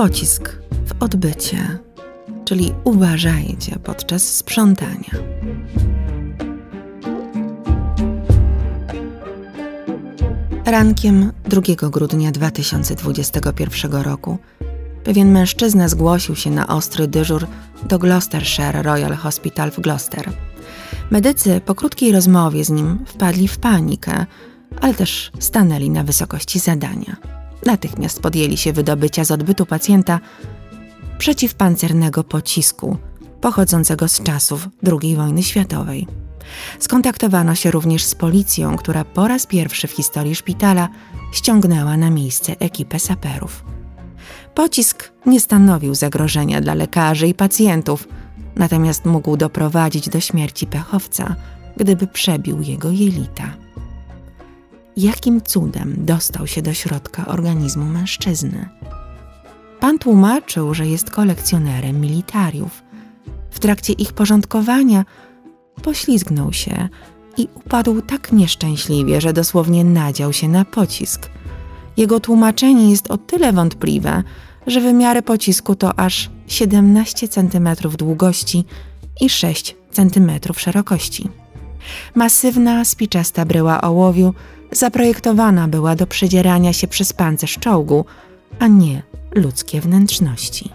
Pocisk w odbycie, czyli uważajcie podczas sprzątania. Rankiem 2 grudnia 2021 roku pewien mężczyzna zgłosił się na ostry dyżur do Gloucestershire Royal Hospital w Gloucester. Medycy po krótkiej rozmowie z nim wpadli w panikę, ale też stanęli na wysokości zadania. Natychmiast podjęli się wydobycia z odbytu pacjenta przeciwpancernego pocisku pochodzącego z czasów II wojny światowej. Skontaktowano się również z policją, która po raz pierwszy w historii szpitala ściągnęła na miejsce ekipę saperów. Pocisk nie stanowił zagrożenia dla lekarzy i pacjentów, natomiast mógł doprowadzić do śmierci pechowca, gdyby przebił jego jelita. Jakim cudem dostał się do środka organizmu mężczyzny? Pan tłumaczył, że jest kolekcjonerem militariów. W trakcie ich porządkowania poślizgnął się i upadł tak nieszczęśliwie, że dosłownie nadział się na pocisk. Jego tłumaczenie jest o tyle wątpliwe, że wymiary pocisku to aż 17 cm długości i 6 cm szerokości. Masywna, spiczasta bryła ołowiu zaprojektowana była do przedzierania się przez pancerz czołgu, a nie ludzkie wnętrzności.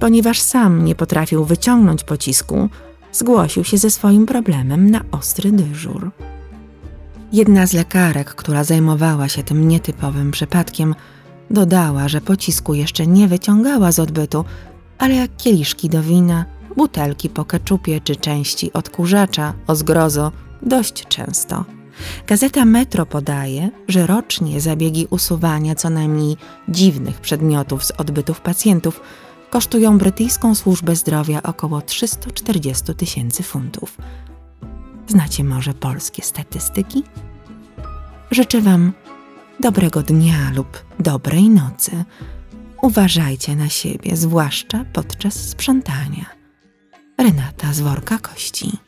Ponieważ sam nie potrafił wyciągnąć pocisku, zgłosił się ze swoim problemem na ostry dyżur. Jedna z lekarek, która zajmowała się tym nietypowym przypadkiem, dodała, że pocisku jeszcze nie wyciągała z odbytu, ale jak kieliszki do wina, butelki po keczupie czy części odkurzacza o zgrozo dość często. Gazeta Metro podaje, że rocznie zabiegi usuwania co najmniej dziwnych przedmiotów z odbytów pacjentów kosztują brytyjską służbę zdrowia około 340 tysięcy funtów. Znacie może polskie statystyki? Życzę Wam dobrego dnia lub dobrej nocy. Uważajcie na siebie, zwłaszcza podczas sprzątania. Renata z worka kości.